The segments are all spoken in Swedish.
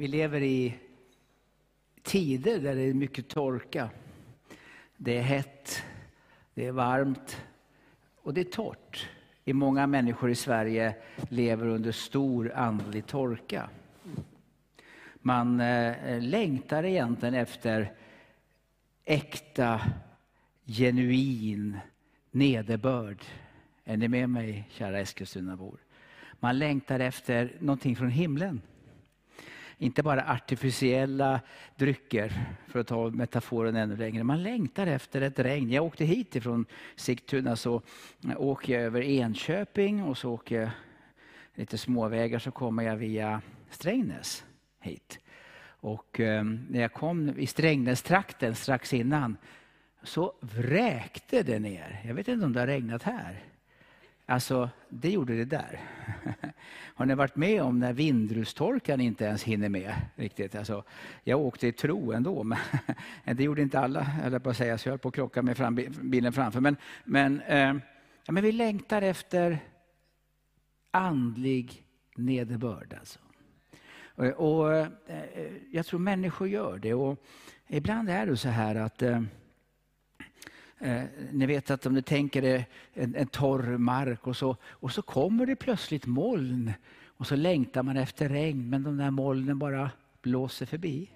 Vi lever i tider där det är mycket torka. Det är hett, det är varmt och det är torrt. I många människor i Sverige lever under stor andlig torka. Man eh, längtar egentligen efter äkta, genuin nederbörd. Är ni med mig, kära Eskilstunabor? Man längtar efter någonting från himlen. Inte bara artificiella drycker, för att ta metaforen ännu längre. Man längtar efter ett regn. Jag åkte hit ifrån Sigtuna, så åker jag över Enköping och så åker jag lite småvägar så kommer jag via Strängnäs hit. Och eh, när jag kom i Strängnästrakten strax innan så vräkte det ner. Jag vet inte om det har regnat här. Alltså, det gjorde det där. Har ni varit med om när vindrustorkan inte ens hinner med? riktigt? Alltså, jag åkte i tro ändå, men det gjorde inte alla, eller på att säga, så jag höll på att krocka med fram, bilen framför. Men, men, eh, ja, men vi längtar efter andlig nederbörd. Alltså. Och, och eh, jag tror människor gör det. Och ibland är det så här att eh, Eh, ni vet att om ni tänker er en, en torr mark och så, och så kommer det plötsligt moln. Och så längtar man efter regn, men de där molnen bara blåser förbi.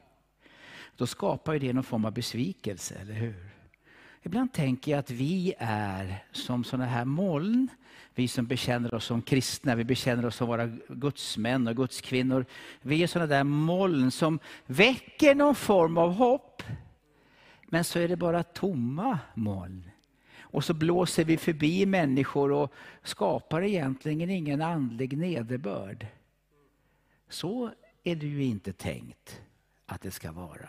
Då skapar det någon form av besvikelse, eller hur? Ibland tänker jag att vi är som sådana här moln. Vi som bekänner oss som kristna, vi bekänner oss som våra gudsmän och gudskvinnor. Vi är sådana där moln som väcker någon form av hopp. Men så är det bara tomma moln. Och så blåser vi förbi människor och skapar egentligen ingen andlig nederbörd. Så är det ju inte tänkt att det ska vara.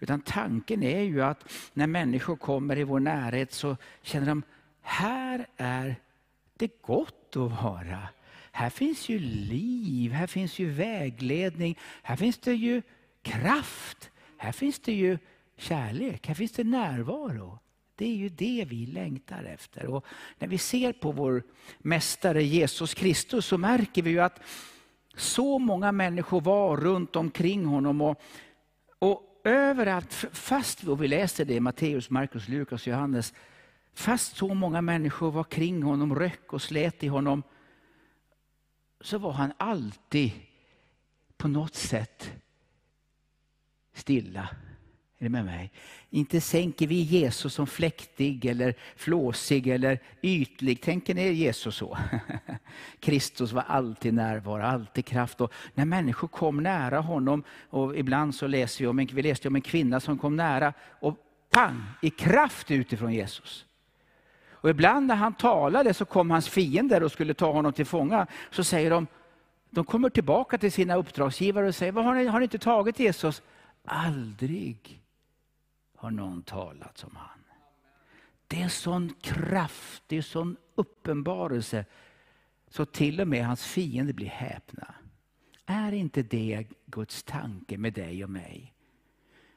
Utan tanken är ju att när människor kommer i vår närhet så känner de, här är det gott att vara. Här finns ju liv, här finns ju vägledning, här finns det ju kraft. Här finns det ju kärlek, här finns det närvaro. Det är ju det vi längtar efter. Och när vi ser på vår Mästare Jesus Kristus så märker vi ju att så många människor var runt omkring honom. Och, och överallt, fast vi läser det i Matteus, Markus, Lukas och Johannes, fast så många människor var kring honom, röck och slet i honom, så var han alltid på något sätt stilla är ni med mig? Inte sänker vi Jesus som fläktig eller flåsig eller ytlig. Tänker ni Jesus så? Kristus var alltid närvarande, alltid kraft. Och när människor kom nära honom, och ibland så läser vi om en, vi läste om en kvinna som kom nära och pang, i kraft utifrån Jesus. Och ibland när han talade så kom hans fiender och skulle ta honom till fånga. Så säger de, de kommer tillbaka till sina uppdragsgivare och säger, vad har ni, har ni inte tagit Jesus? Aldrig har någon talat som han. Det är en sån kraft, det är sån uppenbarelse så till och med hans fiender blir häpna. Är inte det Guds tanke med dig och mig?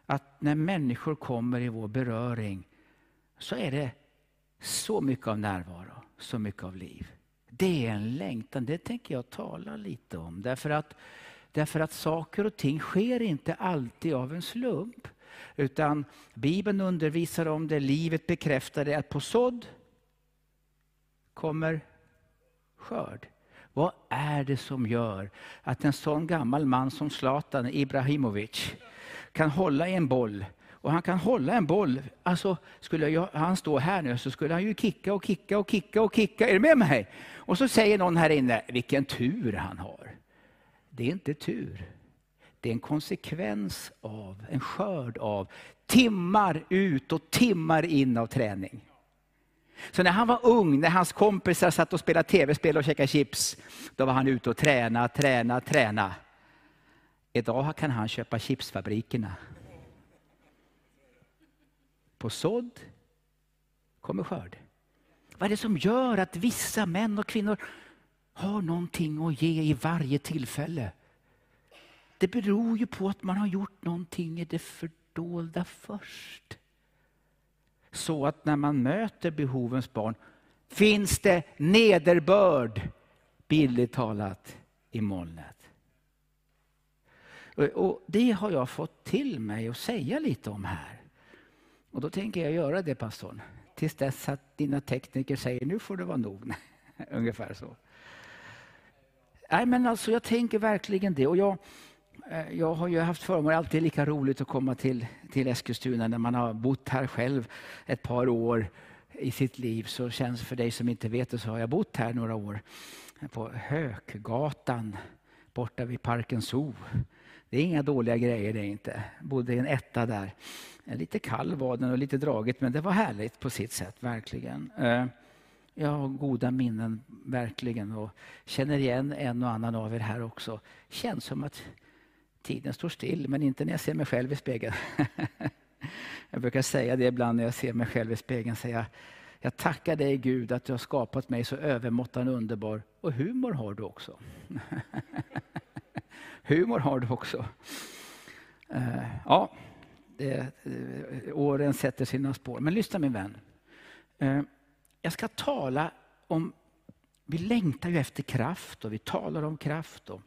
Att när människor kommer i vår beröring så är det så mycket av närvaro, så mycket av liv. Det är en längtan, det tänker jag tala lite om. Därför att, därför att saker och ting sker inte alltid av en slump. Utan Bibeln undervisar om det, livet bekräftar det, att på sådd kommer skörd. Vad är det som gör att en sån gammal man som Zlatan Ibrahimovic kan hålla i en boll och han kan hålla en boll. Alltså, skulle jag, han stå här nu så skulle han ju kicka och kicka och kicka och kicka. Är du med mig? Och så säger någon här inne, vilken tur han har. Det är inte tur. Det är en konsekvens av, en skörd av timmar ut och timmar in av träning. Så när han var ung, när hans kompisar satt och spelade tv-spel och käkade chips, då var han ute och träna, träna, träna. Idag kan han köpa chipsfabrikerna. På sådd kommer skörd. Vad är det som gör att vissa män och kvinnor har någonting att ge i varje tillfälle? Det beror ju på att man har gjort någonting i det fördolda först. Så att när man möter behovens barn finns det nederbörd, billigt talat, i molnet. Och Det har jag fått till mig att säga lite om här. Och då tänker jag göra det pastorn. Tills dess att dina tekniker säger nu får det vara nog. Ungefär så. Nej, men alltså, jag tänker verkligen det. Och jag, Eh, jag har ju haft förmånen, alltid lika roligt att komma till, till Eskilstuna när man har bott här själv ett par år i sitt liv. Så känns för dig som inte vet det så har jag bott här några år på Hökgatan borta vid Parken Zoo. Det är inga dåliga grejer det är inte. Bodde i en etta där. Eh, lite kall var den och lite dragigt men det var härligt på sitt sätt, verkligen. Eh, jag har goda minnen, verkligen. Och känner igen en och annan av er här också. Känns som att tiden står still, men inte när jag ser mig själv i spegeln. jag brukar säga det ibland när jag ser mig själv i spegeln. Säga, jag tackar dig Gud att du har skapat mig så övermåttan underbar. Och humor har du också. humor har du också. Uh, ja, det, uh, åren sätter sina spår. Men lyssna min vän. Uh, jag ska tala om, vi längtar ju efter kraft och vi talar om kraft. Och,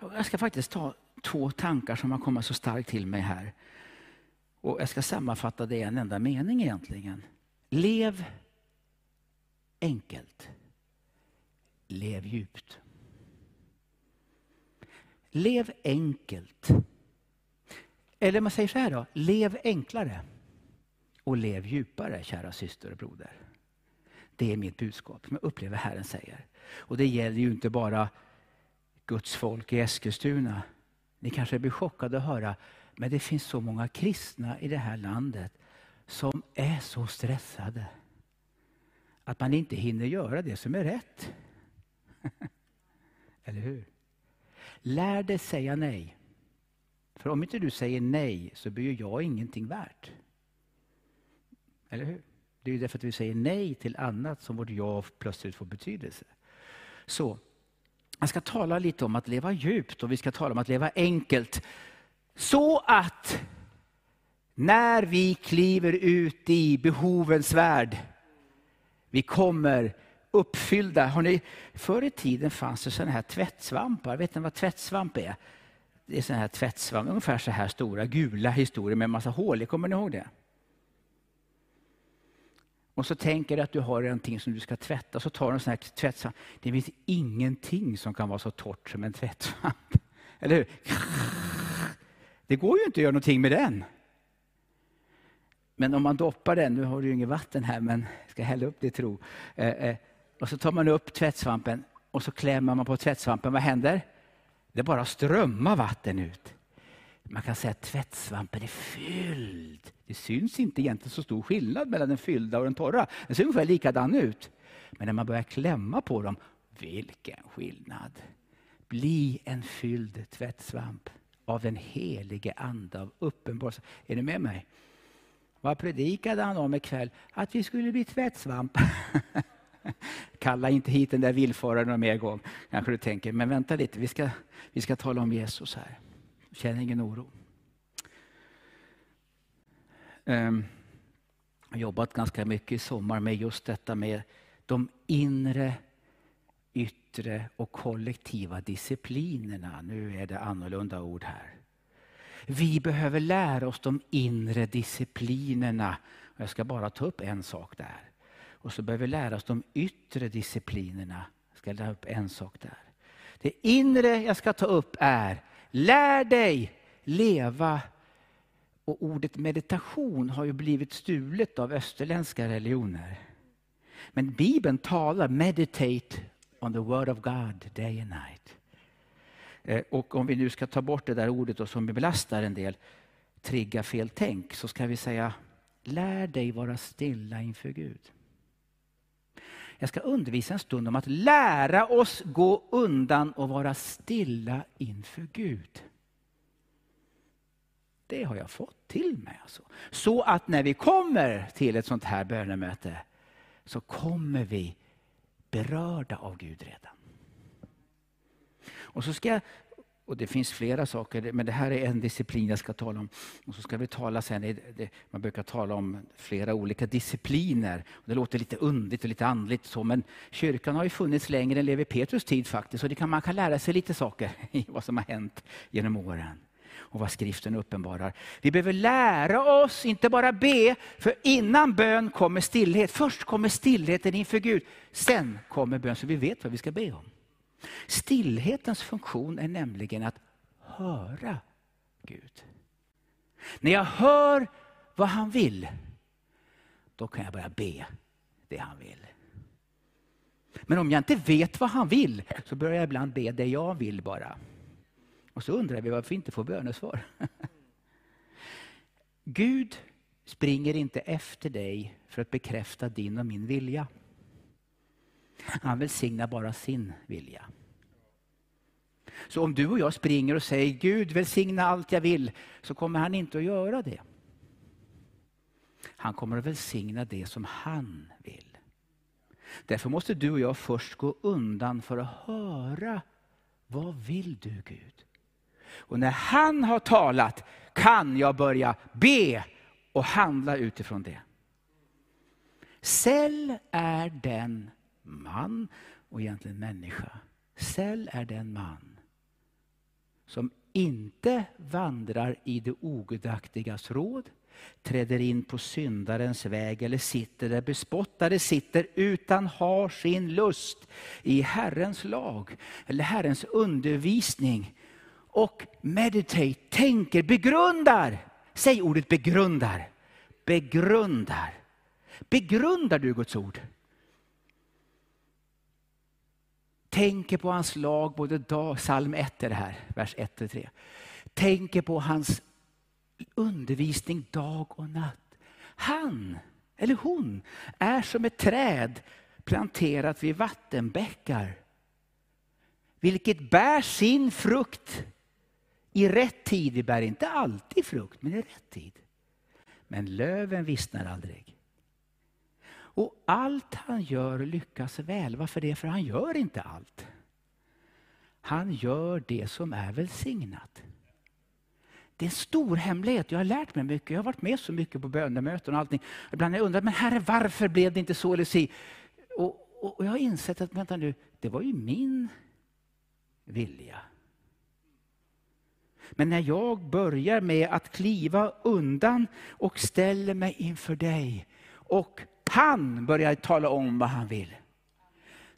jag ska faktiskt ta två tankar som har kommit så starkt till mig här. Och jag ska sammanfatta det i en enda mening egentligen. Lev enkelt. Lev djupt. Lev enkelt. Eller man säger så här då, lev enklare och lev djupare, kära syster och broder. Det är mitt budskap som jag upplever Herren säger. Och det gäller ju inte bara Guds folk i Eskilstuna. Ni kanske blir chockade att höra, men det finns så många kristna i det här landet som är så stressade att man inte hinner göra det som är rätt. Eller hur? Lär dig säga nej. För om inte du säger nej så blir jag ingenting värt. Eller hur? Det är ju därför att vi säger nej till annat som vårt ja plötsligt får betydelse. Så, jag ska tala lite om att leva djupt och vi ska tala om att leva enkelt. Så att när vi kliver ut i behovens värld, vi kommer uppfyllda. Har ni, förr i tiden fanns det sådana här tvättsvampar. Vet ni vad tvättsvamp är? Det är sådana här tvättsvampar, ungefär så här stora, gula historier med en massa hål Kommer ni ihåg det? Och så tänker du att du har någonting som du ska tvätta, så tar du en sån här tvättsvamp. Det finns ingenting som kan vara så torrt som en tvättsvamp. Eller hur? Det går ju inte att göra någonting med den. Men om man doppar den, nu har du ju inget vatten här, men jag ska hälla upp det tro. Eh, eh, och så tar man upp tvättsvampen och så klämmer man på tvättsvampen. Vad händer? Det bara strömmar vatten ut. Man kan säga att tvättsvampen är fylld. Det syns inte egentligen så stor skillnad mellan den fyllda och den torra. Den ser ungefär likadan ut. Men när man börjar klämma på dem, vilken skillnad! Bli en fylld tvättsvamp av den helige Ande av uppenbarelse. Är ni med mig? Vad predikade han om ikväll? Att vi skulle bli tvättsvamp. Kalla inte hit den där villfararen någon mer gång, kanske du tänker. Men vänta lite, vi ska, vi ska tala om Jesus här. Känn ingen oro. Ehm, jag har jobbat ganska mycket i sommar med just detta med de inre, yttre och kollektiva disciplinerna. Nu är det annorlunda ord här. Vi behöver lära oss de inre disciplinerna. Jag ska bara ta upp en sak där. Och så behöver vi lära oss de yttre disciplinerna. Jag ska lära upp en sak där. Det inre jag ska ta upp är, lär dig leva och ordet meditation har ju blivit stulet av österländska religioner. Men Bibeln talar meditate on the word of God day and night. Eh, och om vi nu ska ta bort det där ordet som belastar en del, trigga fel tänk, så ska vi säga lär dig vara stilla inför Gud. Jag ska undervisa en stund om att lära oss gå undan och vara stilla inför Gud. Det har jag fått till mig. Alltså. Så att när vi kommer till ett sånt här bönemöte så kommer vi berörda av Gud redan. Och så ska jag och det finns flera saker, men det här är en disciplin jag ska tala om. Och så ska vi tala sen, man brukar tala om flera olika discipliner. Det låter lite undigt och lite andligt så, men kyrkan har ju funnits längre än Levi Petrus tid faktiskt. Och det kan, man kan lära sig lite saker i vad som har hänt genom åren och vad skriften uppenbarar. Vi behöver lära oss, inte bara be, för innan bön kommer stillhet. Först kommer stillheten inför Gud, sen kommer bön så vi vet vad vi ska be om. Stillhetens funktion är nämligen att höra Gud. När jag hör vad han vill, då kan jag börja be det han vill. Men om jag inte vet vad han vill, så börjar jag ibland be det jag vill bara. Och så undrar vi varför vi inte får bönesvar. Gud springer inte efter dig för att bekräfta din och min vilja. Han välsignar bara sin vilja. Så om du och jag springer och säger Gud välsigna allt jag vill, så kommer han inte att göra det. Han kommer att välsigna det som han vill. Därför måste du och jag först gå undan för att höra vad vill du Gud? Och när han har talat kan jag börja be och handla utifrån det. Säll är den man, och egentligen människa. Cell är den man som inte vandrar i det ogudaktigas råd, träder in på syndarens väg eller sitter där bespottade sitter, utan har sin lust i Herrens lag eller Herrens undervisning. Och meditate, tänker, begrundar. Säg ordet begrundar. Begrundar. Begrundar du Guds ord? Tänker på hans lag både dag, psalm 1 är det här, vers 1 och 3. Tänker på hans undervisning dag och natt. Han, eller hon, är som ett träd planterat vid vattenbäckar. Vilket bär sin frukt i rätt tid. Det bär inte alltid frukt, men i rätt tid. Men löven vissnar aldrig. Och allt han gör lyckas väl. Varför det? För han gör inte allt. Han gör det som är välsignat. Det är en stor hemlighet. Jag har lärt mig mycket. Jag har varit med så mycket på bönemöten och allting. Ibland har jag undrat, men herre varför blev det inte så eller si? Och, och, och jag har insett att, vänta nu, det var ju min vilja. Men när jag börjar med att kliva undan och ställer mig inför dig och han börjar tala om vad han vill.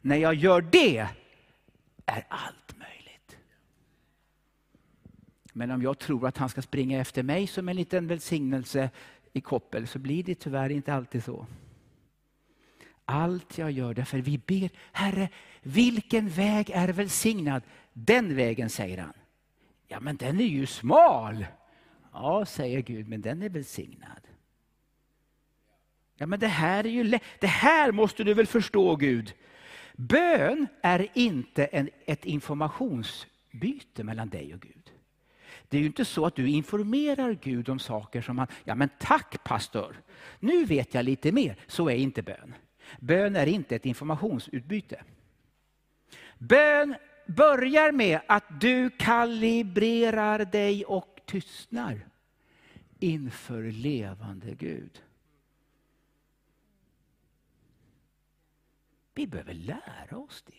När jag gör det är allt möjligt. Men om jag tror att han ska springa efter mig som en liten välsignelse i koppel så blir det tyvärr inte alltid så. Allt jag gör därför vi ber, Herre, vilken väg är välsignad? Den vägen, säger han. Ja, men den är ju smal. Ja, säger Gud, men den är välsignad. Ja, men det här är ju Det här måste du väl förstå Gud. Bön är inte en, ett informationsbyte mellan dig och Gud. Det är ju inte så att du informerar Gud om saker som han, ja men tack pastor, nu vet jag lite mer. Så är inte bön. Bön är inte ett informationsutbyte. Bön börjar med att du kalibrerar dig och tystnar inför levande Gud. Vi behöver lära oss det.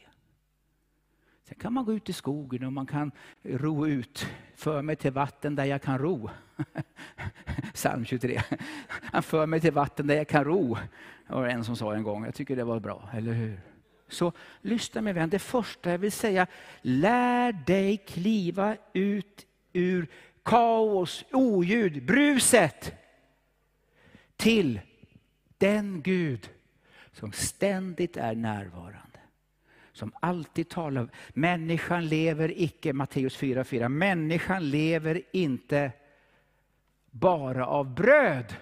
Sen kan man gå ut i skogen och man kan ro ut. För mig till vatten där jag kan ro. Psalm 23. Han för mig till vatten där jag kan ro. Det var en som sa en gång. Jag tycker det var bra, eller hur? Så lyssna med vän. Det första jag vill säga, lär dig kliva ut ur kaos, oljud, bruset till den Gud som ständigt är närvarande. Som alltid talar. Människan lever icke, Matteus 4.4, människan lever inte bara av bröd,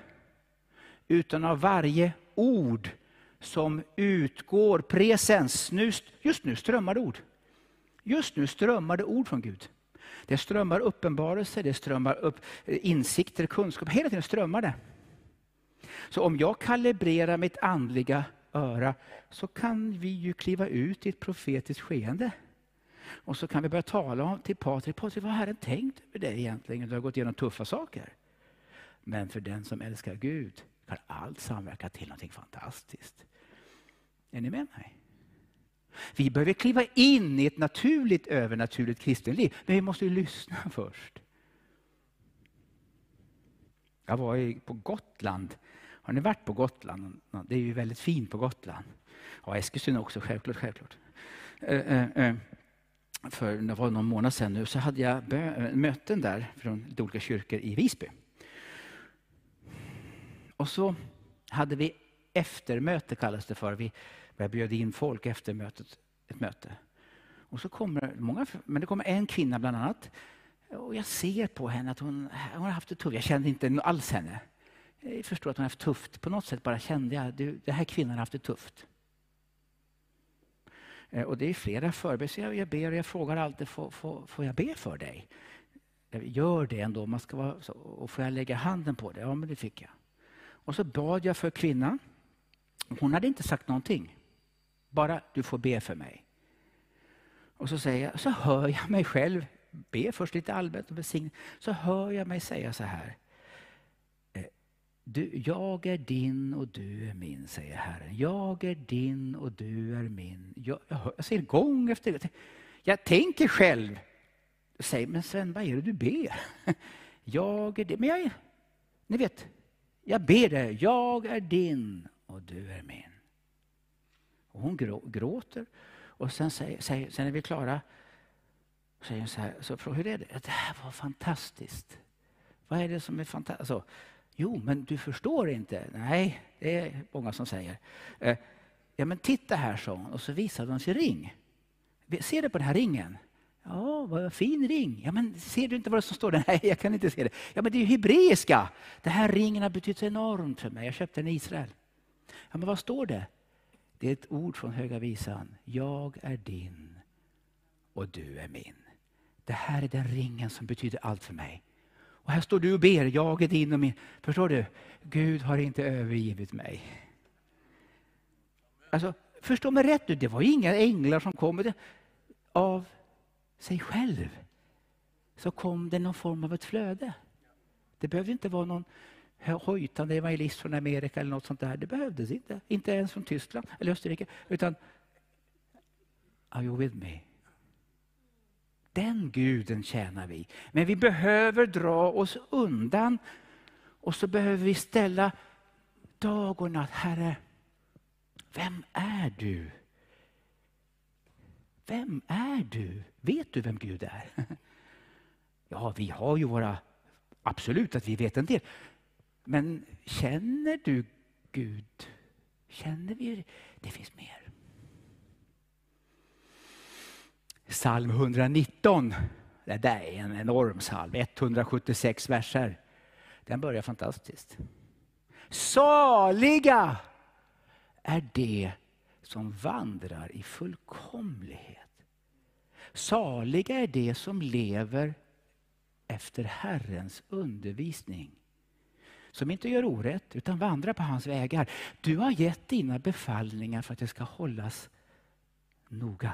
utan av varje ord som utgår, presens. just nu strömmar det ord. Just nu strömmar det ord från Gud. Det strömmar uppenbarelse, det strömmar upp eh, insikter, kunskap. Hela tiden strömmar det. Så om jag kalibrerar mitt andliga öra så kan vi ju kliva ut i ett profetiskt skeende. Och så kan vi börja tala om till Patrik, Patrik vad har Herren tänkt med dig egentligen? Du har gått igenom tuffa saker. Men för den som älskar Gud kan allt samverka till någonting fantastiskt. Är ni med mig? Vi behöver kliva in i ett naturligt övernaturligt kristenliv, men vi måste ju lyssna först. Jag var på Gotland. Har ni varit på Gotland? Det är ju väldigt fint på Gotland. Ja, Eskilstuna också, självklart. självklart. Eh, eh, eh, för det var någon månad sedan nu så hade jag möten där från lite olika kyrkor i Visby. Och så hade vi eftermöte kallas det för. Vi bjöd in folk efter mötet, ett möte. Och så kommer många, men det kommer en kvinna bland annat. Och jag ser på henne att hon, hon har haft det tufft. Jag kände inte alls henne. Jag förstår att hon har haft det tufft. På något sätt bara kände jag att den här kvinnan har haft det tufft. Eh, och det är flera förbön, jag, jag ber och jag frågar alltid, får, får, får jag be för dig? Jag gör det ändå, man ska vara, och får jag lägga handen på dig? Ja, men det fick jag. Och så bad jag för kvinnan. Hon hade inte sagt någonting. Bara, du får be för mig. Och så säger jag, så hör jag mig själv be först lite allmänt och besigna. Så hör jag mig säga så här. Du, jag är din och du är min, säger Herren. Jag är din och du är min. Jag, jag, jag säger gång efter gång. Jag tänker själv. Säger, men Sven, vad är det du ber? Jag är din. Men jag, ni vet, jag ber det. Jag är din och du är min. Och hon gråter. Och sen, säger, säger, sen är vi klara. Säger hon så här, så frågar hur är det? Det här var fantastiskt. Vad är det som är fantastiskt? Alltså, jo, men du förstår inte. Nej, det är många som säger. Eh, ja, men titta här, sa hon. Och så visade hon sin ring. Ser du på den här ringen? Ja, vad fin ring. Ja, men ser du inte vad som står där? Nej, jag kan inte se det. Ja, men det är ju hebreiska. Den här ringen har betytt enormt för mig. Jag köpte den i Israel. Ja, men vad står det? Det är ett ord från Höga Visan. Jag är din och du är min. Det här är den ringen som betyder allt för mig. Och här står du och ber, jag är din och min. Förstår du? Gud har inte övergivit mig. Alltså, förstå mig rätt nu, det var inga änglar som kom av sig själv. Så kom det någon form av ett flöde. Det behövde inte vara någon hojtande evangelist från Amerika eller något sånt där. Det behövdes inte. Inte ens från Tyskland eller Österrike. Utan, are you with me? Den guden tjänar vi. Men vi behöver dra oss undan och så behöver vi ställa dag och natt. Herre, vem är du? Vem är du? Vet du vem Gud är? Ja, vi har ju våra... Absolut att vi vet en del. Men känner du Gud? Känner vi? Det finns mer. Psalm 119. Det där är en enorm psalm, 176 verser. Den börjar fantastiskt. Saliga är det som vandrar i fullkomlighet. Saliga är det som lever efter Herrens undervisning. Som inte gör orätt utan vandrar på hans vägar. Du har gett dina befallningar för att det ska hållas noga.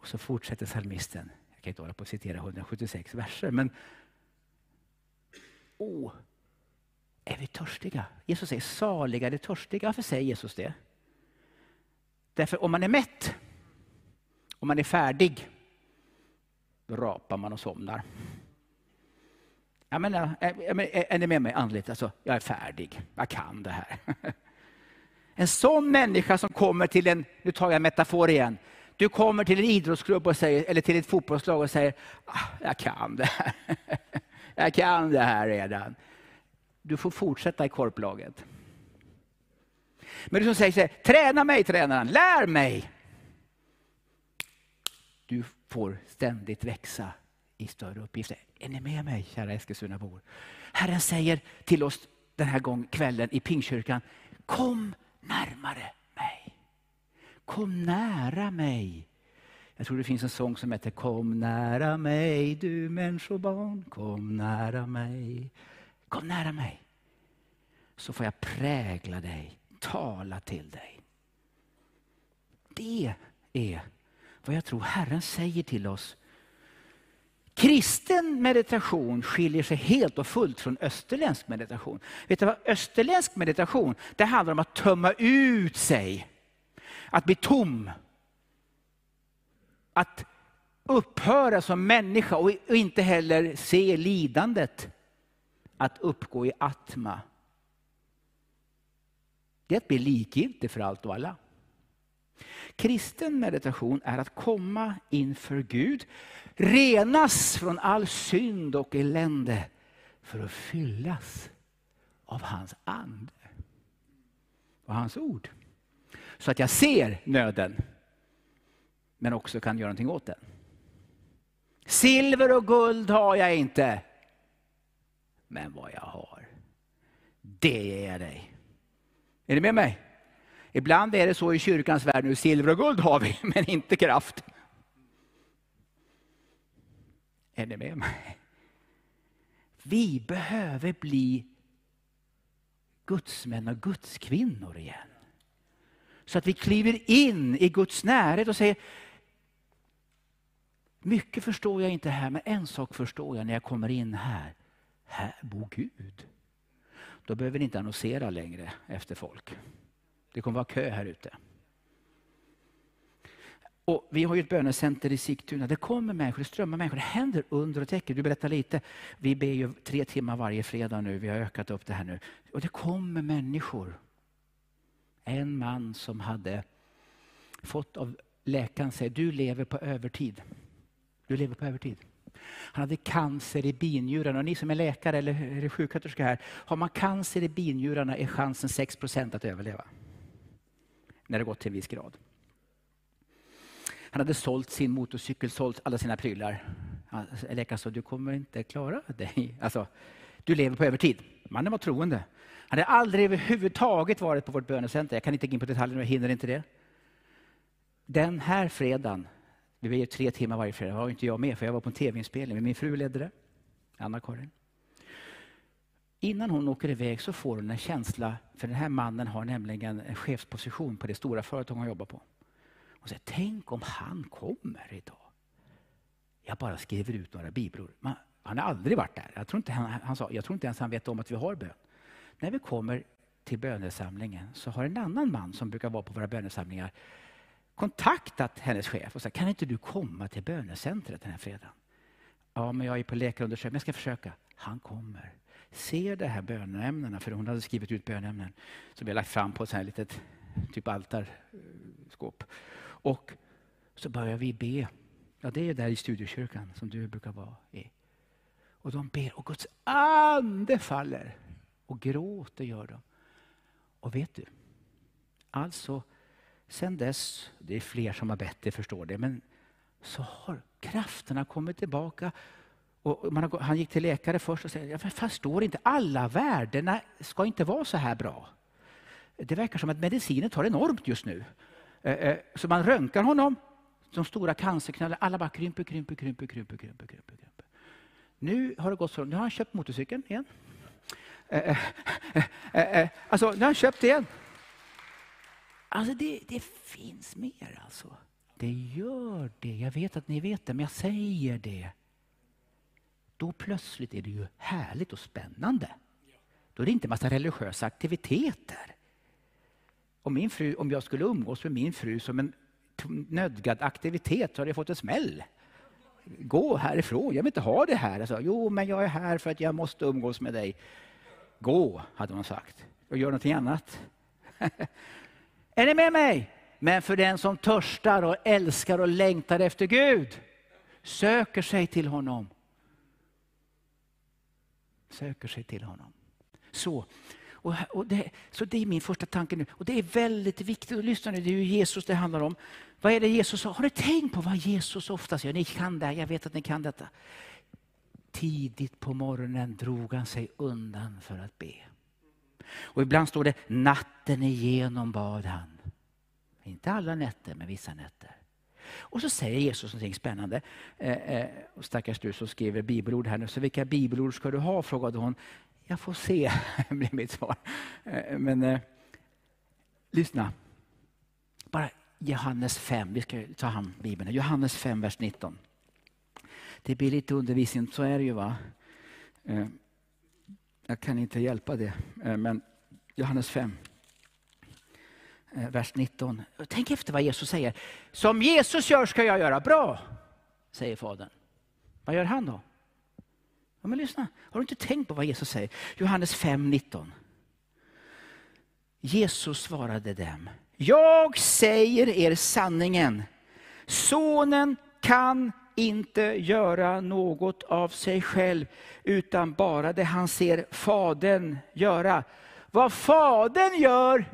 Och så fortsätter psalmisten. Jag kan inte hålla på att citera 176 verser men Åh, är vi törstiga? Jesus säger saliga är de törstiga. Varför säger Jesus det? Därför om man är mätt, om man är färdig, då rapar man och somnar. Jag menar, är, ni med mig andligt? Alltså, jag är färdig, jag kan det här. En sån människa som kommer till en, nu tar jag metafor igen, du kommer till en idrottsklubb och säger, eller till ett fotbollslag och säger, ah, jag kan det här. Jag kan det här redan. Du får fortsätta i korplaget. Men du som säger så här, träna mig tränaren, lär mig. Du får ständigt växa i större uppgifter. Är ni med mig kära Eskilstunabor? Herren säger till oss den här gången, kvällen i Pingkyrkan, kom närmare. Kom nära mig. Jag tror det finns en sång som heter Kom nära mig du människobarn, kom nära mig. Kom nära mig. Så får jag prägla dig, tala till dig. Det är vad jag tror Herren säger till oss. Kristen meditation skiljer sig helt och fullt från österländsk meditation. Vet du vad österländsk meditation, det handlar om att tömma ut sig. Att bli tom. Att upphöra som människa och inte heller se lidandet. Att uppgå i atma. Det är att bli likgiltig för allt och alla. Kristen meditation är att komma inför Gud, renas från all synd och elände för att fyllas av hans ande och hans ord. Så att jag ser nöden, men också kan göra någonting åt den. Silver och guld har jag inte, men vad jag har, det ger jag dig. Är ni med mig? Ibland är det så i kyrkans värld nu, silver och guld har vi, men inte kraft. Är ni med mig? Vi behöver bli gudsmän och gudskvinnor igen. Så att vi kliver in i Guds närhet och säger, mycket förstår jag inte här, men en sak förstår jag när jag kommer in här. Här bor Gud. Då behöver ni inte annonsera längre efter folk. Det kommer vara kö här ute. Och vi har ju ett bönecenter i Sigtuna. Det kommer människor, det strömmar människor. Det händer under och tecken. Du berättar lite. Vi ber ju tre timmar varje fredag nu. Vi har ökat upp det här nu. Och det kommer människor. En man som hade fått av läkaren säga, du lever på övertid. Du lever på övertid. Han hade cancer i binjurarna. Och ni som är läkare eller sjuksköterska här, har man cancer i binjurarna är chansen 6% att överleva när det gått till en viss grad. Han hade sålt sin motorcykel, sålt alla sina prylar. Läkaren sa, du kommer inte klara dig. Alltså, du lever på övertid. Mannen var troende. Han hade aldrig överhuvudtaget varit på vårt bönecenter. Jag kan inte gå in på detaljer, jag hinner inte det. Den här fredagen, vi ber tre timmar varje fredag, var inte jag med för jag var på en tv-inspelning, men min fru ledde det, Anna-Karin. Innan hon åker iväg så får hon en känsla, för den här mannen har nämligen en chefsposition på det stora företag hon jobbar på. Hon säger, tänk om han kommer idag. Jag bara skriver ut några bibelord. Han har aldrig varit där. Jag tror, inte han, han sa, jag tror inte ens han vet om att vi har bön. När vi kommer till bönesamlingen så har en annan man som brukar vara på våra bönesamlingar kontaktat hennes chef och sagt, kan inte du komma till bönecentret den här fredagen? Ja, men jag är på läkarundersökning, men jag ska försöka. Han kommer ser de här bönämnena, för hon hade skrivit ut bönämnen som vi har lagt fram på ett litet typ altarskåp. Och så börjar vi be. Ja, det är där i studiekyrkan som du brukar vara i. Och de ber och Guds ande faller. Och gråter gör de. Och vet du? Alltså, sen dess, det är fler som har bett, det förstår det, men så har krafterna kommit tillbaka och man har, han gick till läkare först och sa, jag förstår inte, alla värdena ska inte vara så här bra. Det verkar som att medicinen tar enormt just nu. Eh, eh, så man röntgar honom, de stora cancerknölarna, alla bara krymper, krymper, krymper, krymper, krymper, krymper, krymper. Nu har det gått så, nu har han köpt motorcykeln igen. Eh, alltså, nu har han köpt igen. Alltså det, det finns mer alltså. Det gör det. Jag vet att ni vet det, men jag säger det då plötsligt är det ju härligt och spännande. Då är det inte massa religiösa aktiviteter. Om, min fru, om jag skulle umgås med min fru som en nödgad aktivitet så hade jag fått en smäll. Gå härifrån, jag vill inte ha det här. Alltså, jo, men jag är här för att jag måste umgås med dig. Gå, hade man sagt, och gör någonting annat. är ni med mig? Men för den som törstar och älskar och längtar efter Gud, söker sig till honom söker sig till honom. Så, och, och det, så det är min första tanke nu. Och det är väldigt viktigt. att lyssna nu, det är ju Jesus det handlar om. Vad är det Jesus sa? Har du tänkt på vad Jesus ofta säger? Ni kan det, jag vet att ni kan detta. Tidigt på morgonen drog han sig undan för att be. Och ibland står det natten igenom bad han. Inte alla nätter, men vissa nätter. Och så säger Jesus någonting spännande. Eh, eh, stackars du som skriver bibelord här nu. Så vilka bibelord ska du ha? frågade hon. Jag får se, blir mitt svar. Eh, men eh, lyssna. Bara Johannes 5, vi ska ta hand Bibeln. Johannes 5, vers 19. Det blir lite undervisning, så är det ju va. Eh, jag kan inte hjälpa det, eh, men Johannes 5, eh, vers 19. Tänk efter vad Jesus säger. Som Jesus gör ska jag göra. Bra, säger Fadern. Vad gör han då? Ja, men lyssna, har du inte tänkt på vad Jesus säger? Johannes 5, 19. Jesus svarade dem. Jag säger er sanningen. Sonen kan inte göra något av sig själv, utan bara det han ser Fadern göra. Vad Fadern gör,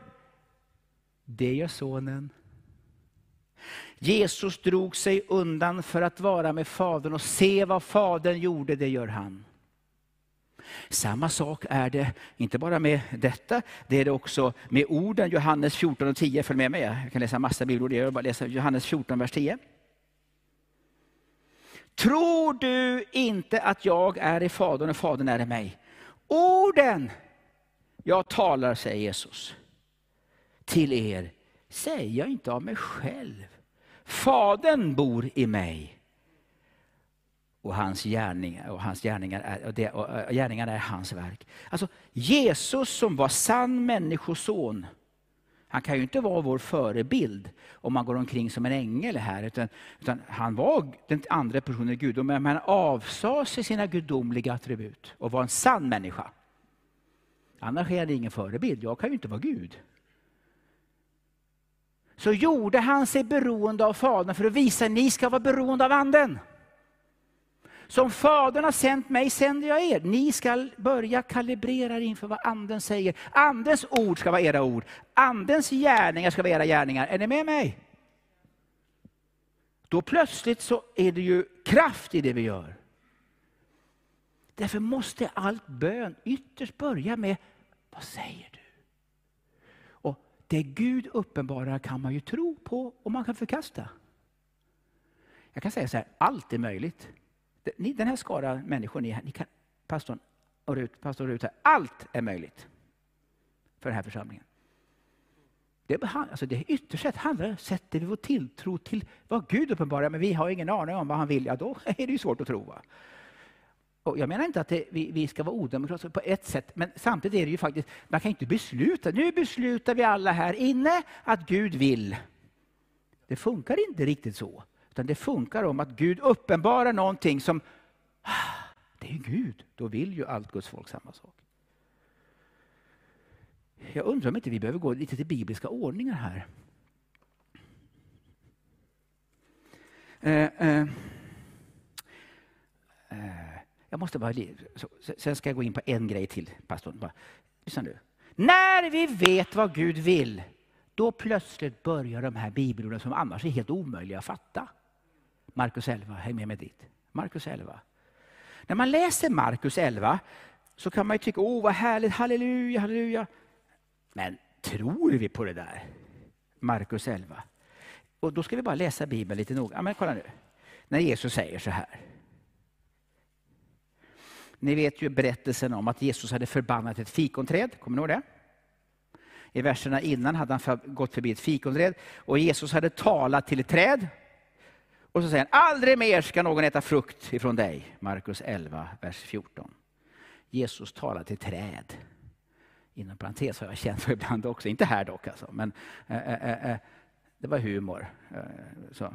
det gör Sonen. Jesus drog sig undan för att vara med Fadern och se vad Fadern gjorde, det gör han. Samma sak är det, inte bara med detta, det är det också med orden. Johannes 14 och 10, följ med mig, jag kan läsa massa bibelord, jag bara läsa Johannes 14, vers 10. Tror du inte att jag är i Fadern och Fadern är i mig? Orden jag talar, säger Jesus, till er säger jag inte av mig själv. Fadern bor i mig. Och hans gärningar, och hans gärningar, är, och det, och gärningarna är hans verk. Alltså Jesus som var sann människoson, han kan ju inte vara vår förebild om man går omkring som en ängel här. Utan, utan han var den andra personen i gudomen, men han avsade sig sina gudomliga attribut och var en sann människa. Annars är det ingen förebild, jag kan ju inte vara Gud. Så gjorde han sig beroende av Fadern för att visa att ni ska vara beroende av Anden. Som Fadern har sänt mig sänder jag er. Ni ska börja kalibrera er inför vad Anden säger. Andens ord ska vara era ord. Andens gärningar ska vara era gärningar. Är ni med mig? Då plötsligt så är det ju kraft i det vi gör. Därför måste allt bön ytterst börja med, vad säger du? Och Det Gud uppenbarar kan man ju tro på och man kan förkasta. Jag kan säga så här, allt är möjligt. Ni, den här skara människor, ni, ni kan, pastorn och Rut, pastor Rut, här, allt är möjligt för den här församlingen. Det, alltså det ytterst sett handlar sätter vi vår tilltro till vad Gud uppenbarar, men vi har ingen aning om vad han vill, ja då är det ju svårt att tro. Va? Och jag menar inte att det, vi, vi, ska vara odemokratiska på ett sätt, men samtidigt är det ju faktiskt, man kan inte besluta, nu beslutar vi alla här inne att Gud vill. Det funkar inte riktigt så. Utan det funkar om att Gud uppenbarar någonting som, ah, det är Gud. Då vill ju allt Guds folk samma sak. Jag undrar om inte vi behöver gå lite till bibliska ordningar här. Eh, eh, eh, jag måste bara... Så, sen ska jag gå in på en grej till, pastorn. Bara, lyssna nu. När vi vet vad Gud vill, då plötsligt börjar de här bibelorden som annars är helt omöjliga att fatta. Markus 11, häng med mig dit. Markus 11. När man läser Markus 11 så kan man ju tycka, åh vad härligt, halleluja, halleluja. Men tror vi på det där? Markus 11. Och då ska vi bara läsa Bibeln lite noga. Men kolla nu. När Jesus säger så här. Ni vet ju berättelsen om att Jesus hade förbannat ett fikonträd. Kommer ni ihåg det? I verserna innan hade han gått förbi ett fikonträd och Jesus hade talat till ett träd och så säger han, aldrig mer ska någon äta frukt ifrån dig. Markus 11, vers 14. Jesus talar till träd. Inom parentes har jag känt så ibland också, inte här dock alltså, men äh, äh, äh, det var humor. Eh, så.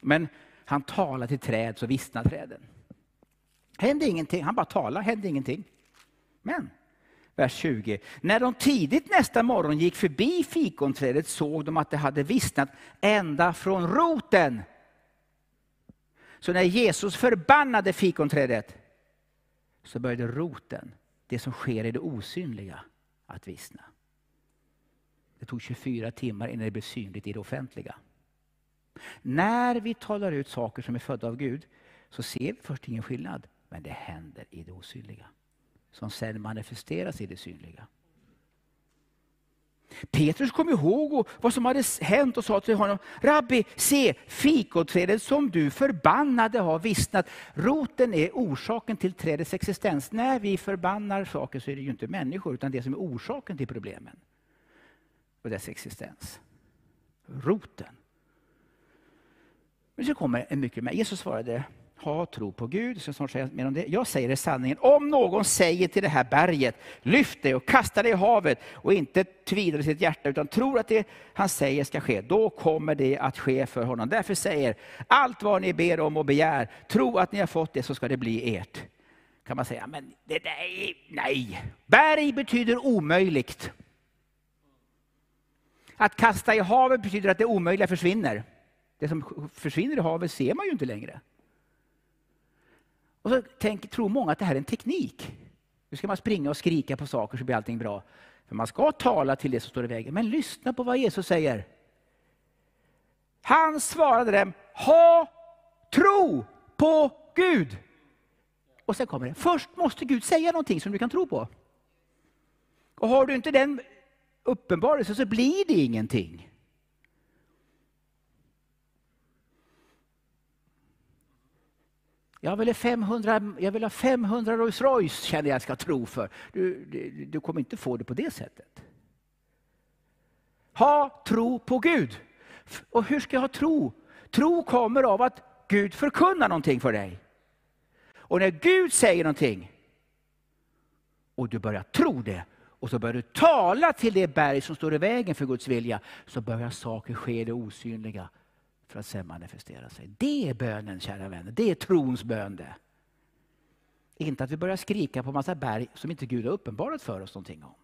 Men han talar till träd så vissnar träden. Hände ingenting, han bara talar, hände ingenting. Men, vers 20. När de tidigt nästa morgon gick förbi fikonträdet såg de att det hade vissnat ända från roten. Så när Jesus förbannade fikonträdet så började roten, det som sker i det osynliga, att vissna. Det tog 24 timmar innan det blev synligt i det offentliga. När vi talar ut saker som är födda av Gud så ser vi först ingen skillnad, men det händer i det osynliga. Som sen manifesteras i det synliga. Petrus kom ihåg vad som hade hänt och sa till honom, Rabbi, se fikoträdet som du förbannade har vissnat. Roten är orsaken till trädets existens. När vi förbannar saker så är det ju inte människor, utan det som är orsaken till problemen och dess existens. Roten. Men så kommer en mycket mer. Jesus svarade, ha tro på Gud. Jag, ska snart säga mer om det. jag säger det sanningen. Om någon säger till det här berget, lyft det och kasta det i havet och inte tvivlar i sitt hjärta utan tror att det han säger ska ske, då kommer det att ske för honom. Därför säger, allt vad ni ber om och begär, tro att ni har fått det så ska det bli ert. Kan man säga, men det där nej. Berg betyder omöjligt. Att kasta i havet betyder att det omöjliga försvinner. Det som försvinner i havet ser man ju inte längre. Och så tänk, tror många att det här är en teknik. Nu ska man springa och skrika på saker så blir allting bra. För man ska tala till det som står i vägen. Men lyssna på vad Jesus säger. Han svarade dem, ha tro på Gud. Och sen kommer det, först måste Gud säga någonting som du kan tro på. Och har du inte den uppenbarelsen så blir det ingenting. Jag vill, ha 500, jag vill ha 500 Rolls Royce, känner jag ska tro för. Du, du, du kommer inte få det på det sättet. Ha tro på Gud. Och hur ska jag ha tro? Tro kommer av att Gud förkunnar någonting för dig. Och när Gud säger någonting och du börjar tro det och så börjar du tala till det berg som står i vägen för Guds vilja, så börjar saker ske det osynliga för att sen manifestera sig. Det är bönen, kära vänner. Det är trons bön det. Inte att vi börjar skrika på massa berg som inte Gud har uppenbarat för oss någonting om.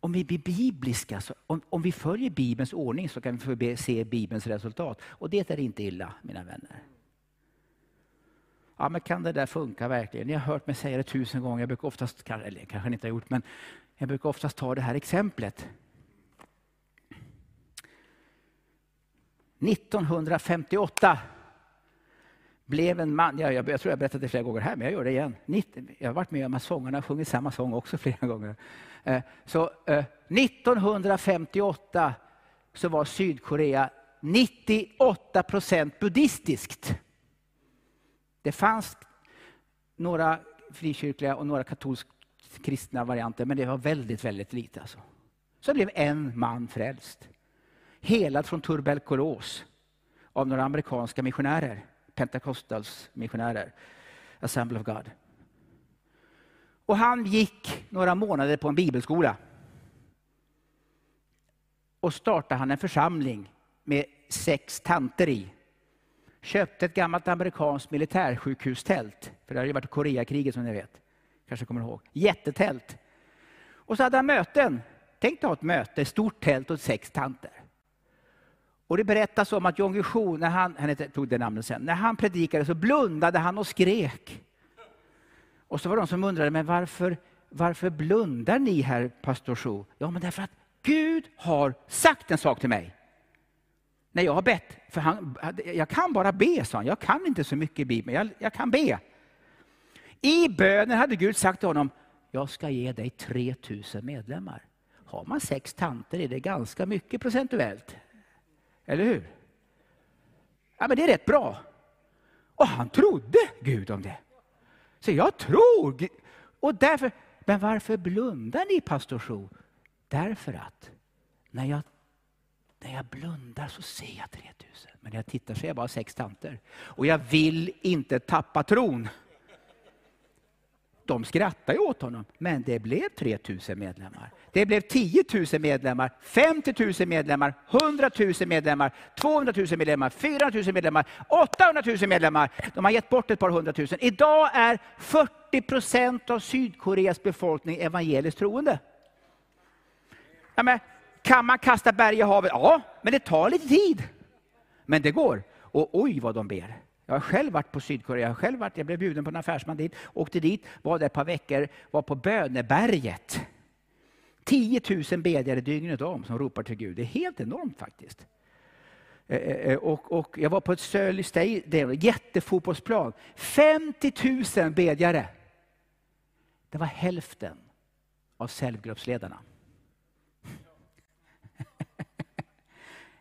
Om vi blir bibliska, så, om, om vi följer Bibelns ordning så kan vi få se Bibelns resultat. Och det är inte illa, mina vänner. Ja, men kan det där funka verkligen? Ni har hört mig säga det tusen gånger. Jag brukar oftast, eller kanske inte har gjort, men jag brukar oftast ta det här exemplet. 1958 blev en man, jag, jag, jag tror jag berättat det flera gånger här, men jag gör det igen. Jag har varit med om att sångarna har sjungit samma sång också flera gånger. Eh, så eh, 1958 så var Sydkorea 98 procent buddhistiskt. Det fanns några frikyrkliga och några katolskt kristna varianter, men det var väldigt, väldigt lite. Alltså. Så blev en man frälst helad från tuberkulos av några amerikanska missionärer, Pentecostals missionärer, Assembly of God. Och han gick några månader på en bibelskola. Och startade han en församling med sex tanter i. Köpte ett gammalt amerikanskt militärsjukhustält, för det har ju varit Koreakriget som ni vet. Kanske kommer ihåg. Jättetält. Och så hade han möten. Tänk dig ha ett möte, stort tält och sex tanter. Och det berättas om att John Guillou, när han, han tog det namnet sen, när han predikade så blundade han och skrek. Och så var det de som undrade, men varför, varför blundar ni herr pastor Sjo? Ja, men därför att Gud har sagt en sak till mig. När jag har bett, för han, jag kan bara be, sa han. Jag kan inte så mycket i Bibeln, jag, jag kan be. I bönen hade Gud sagt till honom, jag ska ge dig 3000 medlemmar. Har man sex tanter är det ganska mycket procentuellt. Eller hur? Ja, men det är rätt bra. Och han trodde Gud om det. Så jag tror. Och därför, men varför blundar ni pastor Sjo? Därför att när jag, när jag blundar så ser jag 3000. Men när jag tittar ser jag bara sex tanter. Och jag vill inte tappa tron. De skrattade åt honom, men det blev 3000 medlemmar. Det blev 10 000 medlemmar, 50 000 medlemmar, 100 000 medlemmar, 200 000 medlemmar, 400 000 medlemmar, 800 000 medlemmar. De har gett bort ett par hundratusen. Idag är 40 procent av Sydkoreas befolkning evangeliskt troende. Ja, men, kan man kasta berg i havet? Ja, men det tar lite tid. Men det går. Och oj vad de ber. Jag har själv varit på Sydkorea, jag, har själv varit, jag blev bjuden på en affärsman dit, åkte dit, var där ett par veckor, var på böneberget. 10 000 bedjare dygnet om som ropar till Gud. Det är helt enormt faktiskt. Eh, eh, eh, och, och jag var på ett Sörli Stadium, jättefotbollsplan. 50 000 bedjare. Det var hälften av cellgruppsledarna.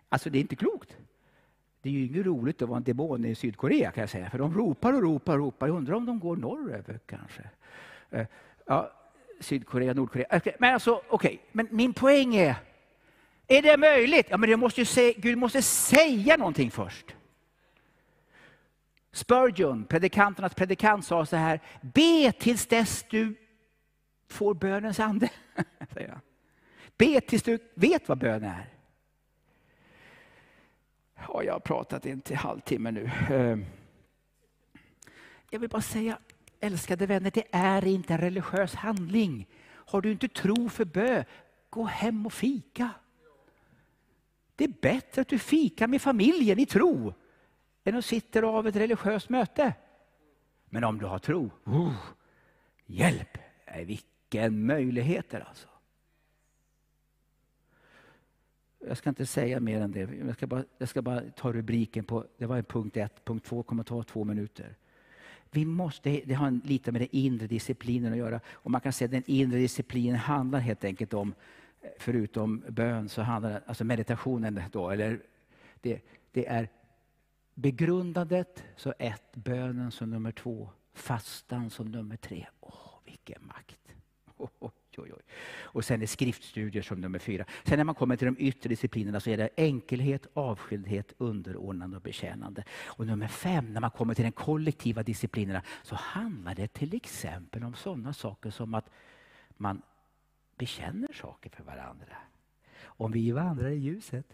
Alltså det är inte klokt. Det är ju inget roligt att vara en demon i Sydkorea kan jag säga. För de ropar och ropar och ropar. Jag undrar om de går norröver kanske. Eh, ja, Sydkorea, Nordkorea. Men alltså, okej. Okay. Men min poäng är, Är det möjligt? Ja, men det måste ju säga, Gud måste säga någonting först. Spurgeon, predikanternas predikant, sa så här, be tills dess du får bönens ande. Be tills du vet vad bön är. Ja, jag har pratat en till halvtimme nu. Ehm. Jag vill bara säga, älskade vänner, det är inte en religiös handling. Har du inte tro för bö, gå hem och fika. Det är bättre att du fikar med familjen i tro än att sitta av ett religiöst möte. Men om du har tro, oh, hjälp! Vilken möjligheter alltså. Jag ska inte säga mer än det. Jag ska bara, jag ska bara ta rubriken på, det var punkt ett, punkt två kommer ta två minuter. Vi måste, det har lite med den inre disciplinen att göra. Och man kan säga att den inre disciplinen handlar helt enkelt om, förutom bön, så handlar det, alltså meditationen då, eller det, det är begrundandet så ett, bönen som nummer två, fastan som nummer tre. Åh, vilken makt! Oh, oh. Oj, oj. Och sen är skriftstudier som nummer fyra. Sen när man kommer till de yttre disciplinerna så är det enkelhet, avskildhet, underordnande och betjänande. Och nummer fem, när man kommer till de kollektiva disciplinerna så handlar det till exempel om sådana saker som att man bekänner saker för varandra. Om vi vandrar i ljuset,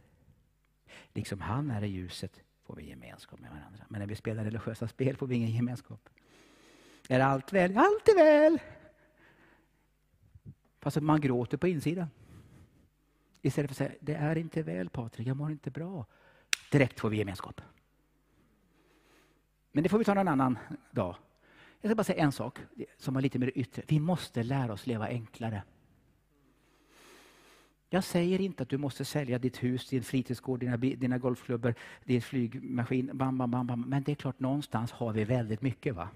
liksom han är i ljuset, får vi gemenskap med varandra. Men när vi spelar religiösa spel får vi ingen gemenskap. Är allt väl? Allt är väl! Alltså man gråter på insidan. Istället för att säga, det är inte väl Patrik, jag mår inte bra. Direkt får vi gemenskap. Men det får vi ta någon annan dag. Jag ska bara säga en sak som har lite mer yttre. Vi måste lära oss leva enklare. Jag säger inte att du måste sälja ditt hus, din fritidsgård, dina, dina golfklubbor, din flygmaskin. Bam, bam, bam, bam. Men det är klart, någonstans har vi väldigt mycket. va?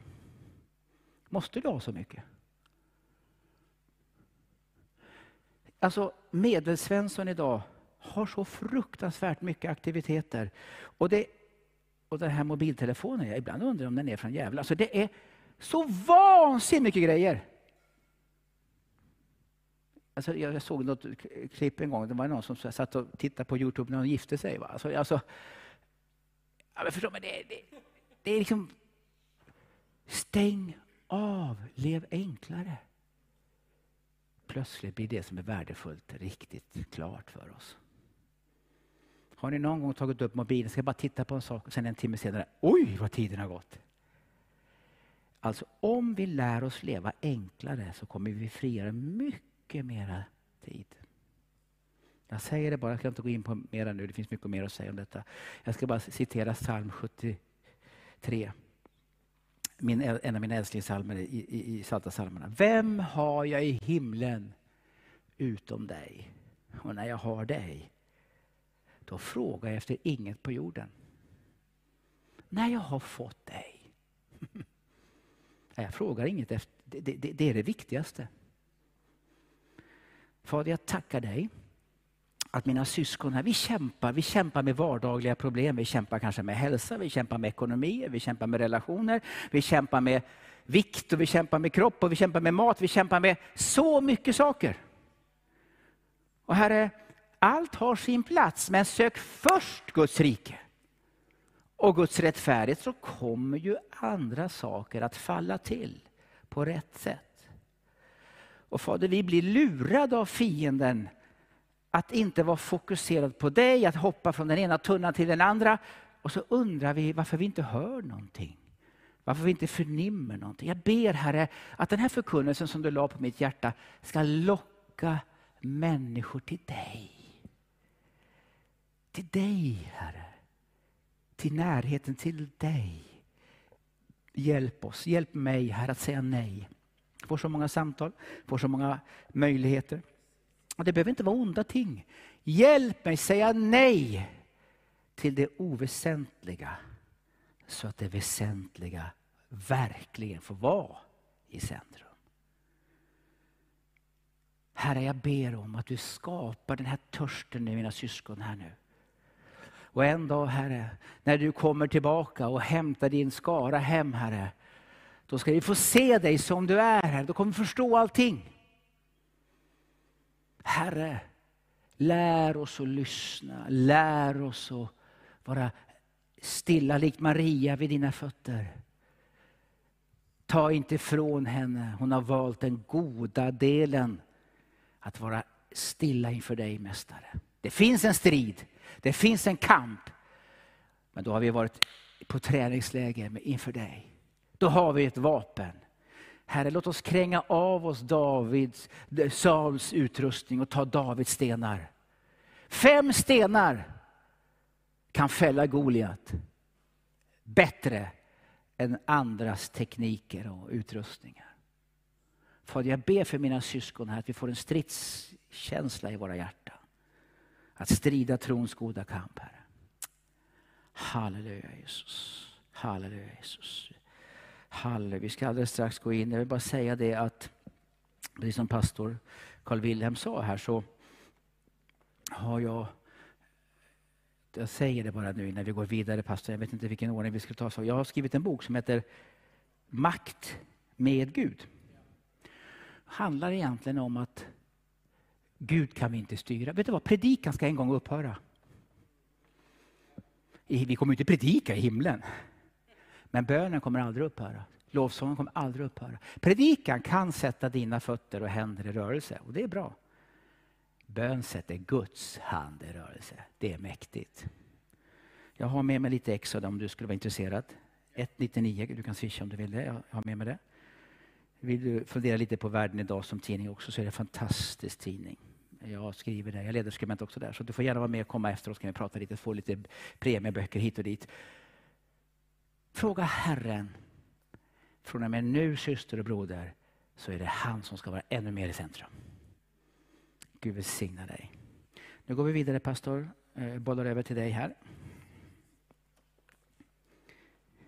Måste du ha så mycket? Alltså medelsvensson idag har så fruktansvärt mycket aktiviteter. Och, det, och den här mobiltelefonen, jag ibland undrar om den är från Gävle. Alltså det är så vansinnigt mycket grejer. Alltså jag såg något klipp en gång, det var någon som satt och tittade på Youtube när de gifte sig. Va? Alltså, alltså, ja, förstår, men det, det, det är liksom... Stäng av, lev enklare plötsligt blir det som är värdefullt riktigt klart för oss. Har ni någon gång tagit upp mobilen, ska bara titta på en sak och sen en timme senare, oj vad tiden har gått. Alltså om vi lär oss leva enklare så kommer vi frigöra mycket mera tid. Jag säger det bara, jag ska inte gå in på mera nu, det finns mycket mer att säga om detta. Jag ska bara citera psalm 73 min, en av mina älsklingssalmer i, i, i Salta salmerna. Vem har jag i himlen utom dig? Och när jag har dig, då frågar jag efter inget på jorden. När jag har fått dig. Jag frågar inget efter, det, det, det är det viktigaste. Fader, jag tackar dig att mina syskon här, vi kämpar, vi kämpar med vardagliga problem. Vi kämpar kanske med hälsa, vi kämpar med ekonomi, vi kämpar med relationer, vi kämpar med vikt och vi kämpar med kropp och vi kämpar med mat. Vi kämpar med så mycket saker. Och Herre, allt har sin plats, men sök först Guds rike och Guds rättfärdighet så kommer ju andra saker att falla till på rätt sätt. Och Fader, vi blir lurade av fienden att inte vara fokuserad på dig, att hoppa från den ena tunnan till den andra. Och så undrar vi varför vi inte hör någonting. Varför vi inte förnimmer någonting. Jag ber Herre att den här förkunnelsen som du la på mitt hjärta ska locka människor till dig. Till dig Herre. Till närheten till dig. Hjälp oss, hjälp mig Herre att säga nej. Får så många samtal, får så många möjligheter. Och det behöver inte vara onda ting. Hjälp mig säga nej till det oväsentliga så att det väsentliga verkligen får vara i centrum. Herre, jag ber om att du skapar den här törsten i mina syskon här nu. Och en dag, Herre, när du kommer tillbaka och hämtar din skara hem, Herre, då ska vi få se dig som du är, Herre. Då kommer vi förstå allting. Herre, Lär oss att lyssna, lär oss att vara stilla likt Maria vid dina fötter. Ta inte ifrån henne, hon har valt den goda delen. Att vara stilla inför dig Mästare. Det finns en strid, det finns en kamp. Men då har vi varit på träningsläger inför dig. Då har vi ett vapen. Herre, låt oss kränga av oss Davids, eh, Sauls utrustning och ta Davids stenar. Fem stenar kan fälla Goliat bättre än andras tekniker och utrustningar. Fader, jag ber för mina syskon här att vi får en stridskänsla i våra hjärtan. Att strida trons goda kamp, Herre. Halleluja Jesus. Halleluja Jesus. Halle. Vi ska alldeles strax gå in. Jag vill bara säga det att, precis som pastor Carl Wilhelm sa här, så har jag jag säger det bara nu innan vi går vidare, pastor. Jag vet inte vilken ordning vi ska ta. Så jag har skrivit en bok som heter Makt med Gud. Det handlar egentligen om att Gud kan vi inte styra. Vet du vad, predikan ska en gång upphöra. Vi kommer inte predika i himlen. Men bönen kommer aldrig upphöra. Lovsången kommer aldrig upphöra. Predikan kan sätta dina fötter och händer i rörelse och det är bra. Bön sätter Guds hand i rörelse. Det är mäktigt. Jag har med mig lite Exod om du skulle vara intresserad. 199, du kan swisha om du vill det. Jag har med mig det. Vill du fundera lite på Världen idag som tidning också så är det en fantastisk tidning. Jag skriver där, jag leder skribent också där. Så du får gärna vara med och komma efteråt så kan vi prata lite, få lite premieböcker hit och dit. Fråga Herren. Från och med nu syster och broder så är det han som ska vara ännu mer i centrum. Gud välsigna dig. Nu går vi vidare pastor. Jag bollar över till dig här.